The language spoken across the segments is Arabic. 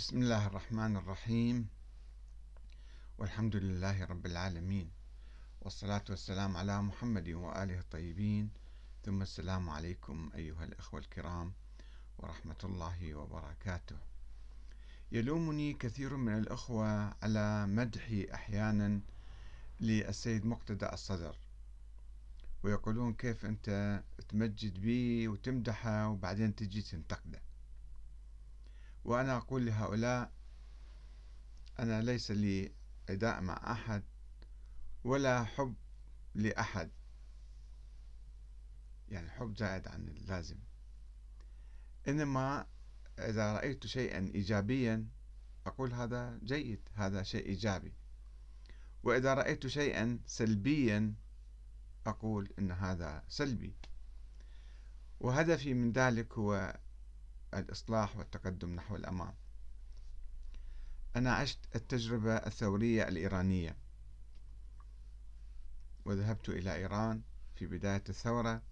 بسم الله الرحمن الرحيم. والحمد لله رب العالمين. والصلاة والسلام على محمد وآله الطيبين. ثم السلام عليكم أيها الأخوة الكرام ورحمة الله وبركاته. يلومني كثير من الأخوة على مدحي أحيانا للسيد مقتدى الصدر. ويقولون كيف أنت تمجد بي وتمدحه وبعدين تجي تنتقده. وأنا أقول لهؤلاء أنا ليس لي عداء مع أحد ولا حب لأحد. يعني حب زائد عن اللازم. إنما إذا رأيت شيئا إيجابيا أقول هذا جيد هذا شيء إيجابي. وإذا رأيت شيئا سلبيا أقول إن هذا سلبي. وهدفي من ذلك هو الإصلاح والتقدم نحو الأمام. أنا عشت التجربة الثورية الإيرانية. وذهبت إلى إيران في بداية الثورة.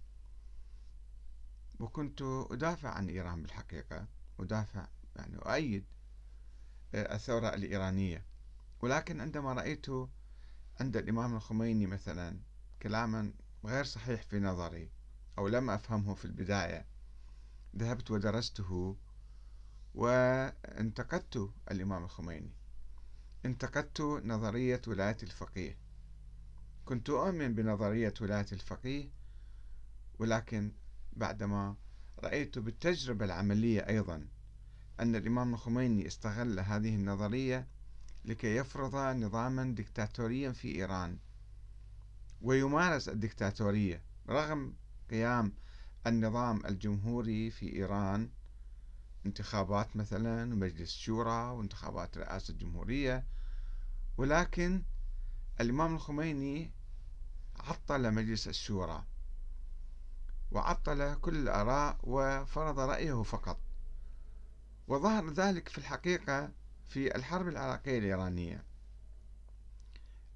وكنت أدافع عن إيران بالحقيقة. أدافع يعني أؤيد الثورة الإيرانية. ولكن عندما رأيت عند الإمام الخميني مثلا كلاما غير صحيح في نظري أو لم أفهمه في البداية ذهبت ودرسته وانتقدت الإمام الخميني. انتقدت نظرية ولاية الفقيه. كنت أؤمن بنظرية ولاية الفقيه ولكن بعدما رأيت بالتجربة العملية أيضا أن الإمام الخميني استغل هذه النظرية لكي يفرض نظاما دكتاتوريا في إيران. ويمارس الدكتاتورية رغم قيام النظام الجمهوري في إيران انتخابات مثلا ومجلس شورى وانتخابات رئاسة الجمهورية ولكن الإمام الخميني عطل مجلس الشورى وعطل كل الآراء وفرض رأيه فقط. وظهر ذلك في الحقيقة في الحرب العراقية الإيرانية.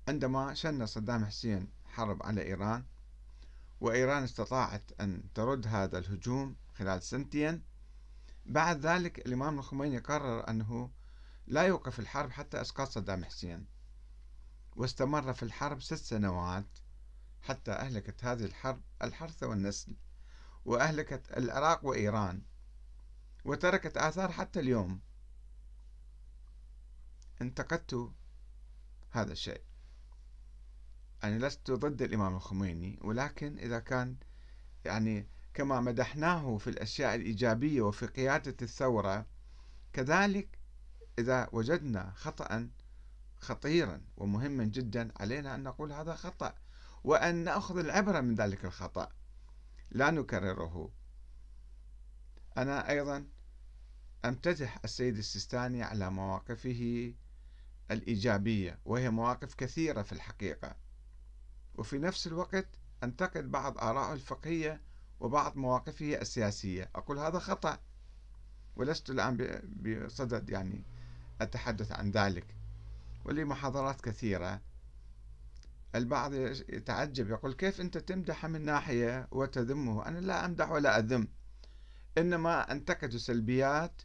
عندما شن صدام حسين حرب على إيران وإيران استطاعت أن ترد هذا الهجوم خلال سنتين. بعد ذلك الإمام الخميني قرر أنه لا يوقف الحرب حتى إسقاط صدام حسين واستمر في الحرب ست سنوات حتى أهلكت هذه الحرب الحرث والنسل وأهلكت العراق وإيران وتركت آثار حتى اليوم. انتقدت هذا الشيء. يعني لست ضد الإمام الخميني ولكن إذا كان يعني كما مدحناه في الأشياء الإيجابية وفي قيادة الثورة كذلك إذا وجدنا خطأ خطيرا ومهما جدا علينا أن نقول هذا خطأ وأن نأخذ العبرة من ذلك الخطأ. لا نكرره. أنا أيضا أمتدح السيد السيستاني على مواقفه الإيجابية وهي مواقف كثيرة في الحقيقة. وفي نفس الوقت أنتقد بعض آرائه الفقهية وبعض مواقفه السياسية. أقول هذا خطأ ولست الآن بصدد يعني أتحدث عن ذلك. ولي محاضرات كثيرة. البعض يتعجب يقول كيف أنت تمدح من ناحية وتذمه؟ أنا لا أمدح ولا أذم. إنما أنتقد السلبيات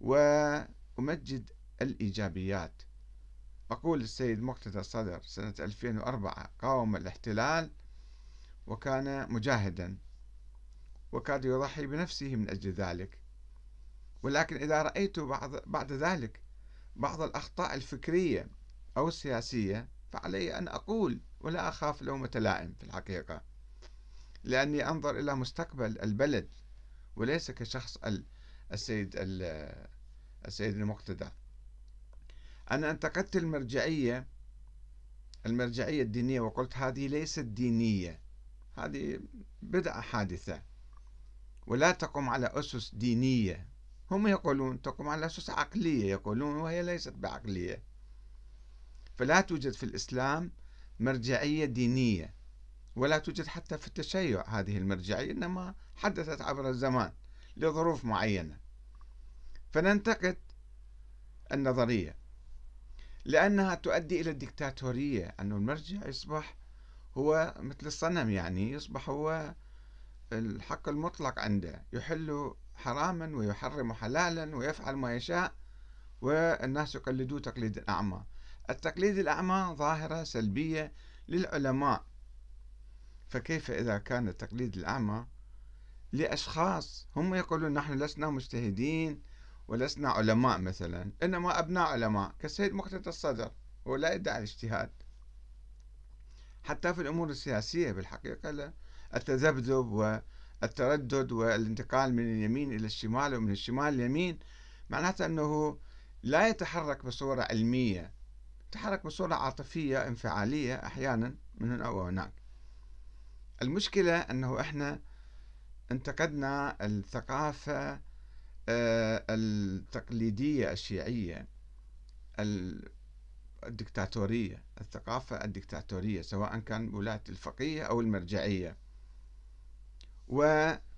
وأمجد الإيجابيات. أقول السيد مقتدى الصدر سنة 2004 قاوم الاحتلال وكان مجاهدا وكاد يضحي بنفسه من أجل ذلك. ولكن إذا رأيت بعض بعد ذلك بعض الأخطاء الفكرية أو السياسية فعلي أن أقول ولا أخاف لومة لائم في الحقيقة. لأني أنظر إلى مستقبل البلد وليس كشخص السيد السيد المقتدى. أنا أنتقدت المرجعية المرجعية الدينية وقلت هذه ليست دينية هذه بدعة حادثة ولا تقوم على أسس دينية. هم يقولون تقوم على أسس عقلية يقولون وهي ليست بعقلية. فلا توجد في الإسلام مرجعية دينية ولا توجد حتى في التشيع هذه المرجعية إنما حدثت عبر الزمان لظروف معينة. فننتقد النظرية. لأنها تؤدي إلى الدكتاتورية أن المرجع يصبح هو مثل الصنم يعني يصبح هو الحق المطلق عنده. يحل حراما ويحرم حلالا ويفعل ما يشاء والناس يقلدوه تقليد الأعمى. التقليد الأعمى ظاهرة سلبية للعلماء. فكيف إذا كان التقليد الأعمى لأشخاص؟ هم يقولون نحن لسنا مجتهدين ولسنا علماء مثلا إنما أبناء علماء كالسيد مقتدى الصدر هو لا يدعي الاجتهاد. حتى في الأمور السياسية بالحقيقة لا التذبذب والتردد والانتقال من اليمين إلى الشمال ومن الشمال لليمين معناته أنه لا يتحرك بصورة علمية يتحرك بصورة عاطفية انفعالية أحيانا من هنا وهناك المشكلة أنه إحنا انتقدنا الثقافة التقليدية الشيعية الدكتاتورية الثقافة الدكتاتورية سواء كان ولاية الفقيه أو المرجعية. وأنكرنا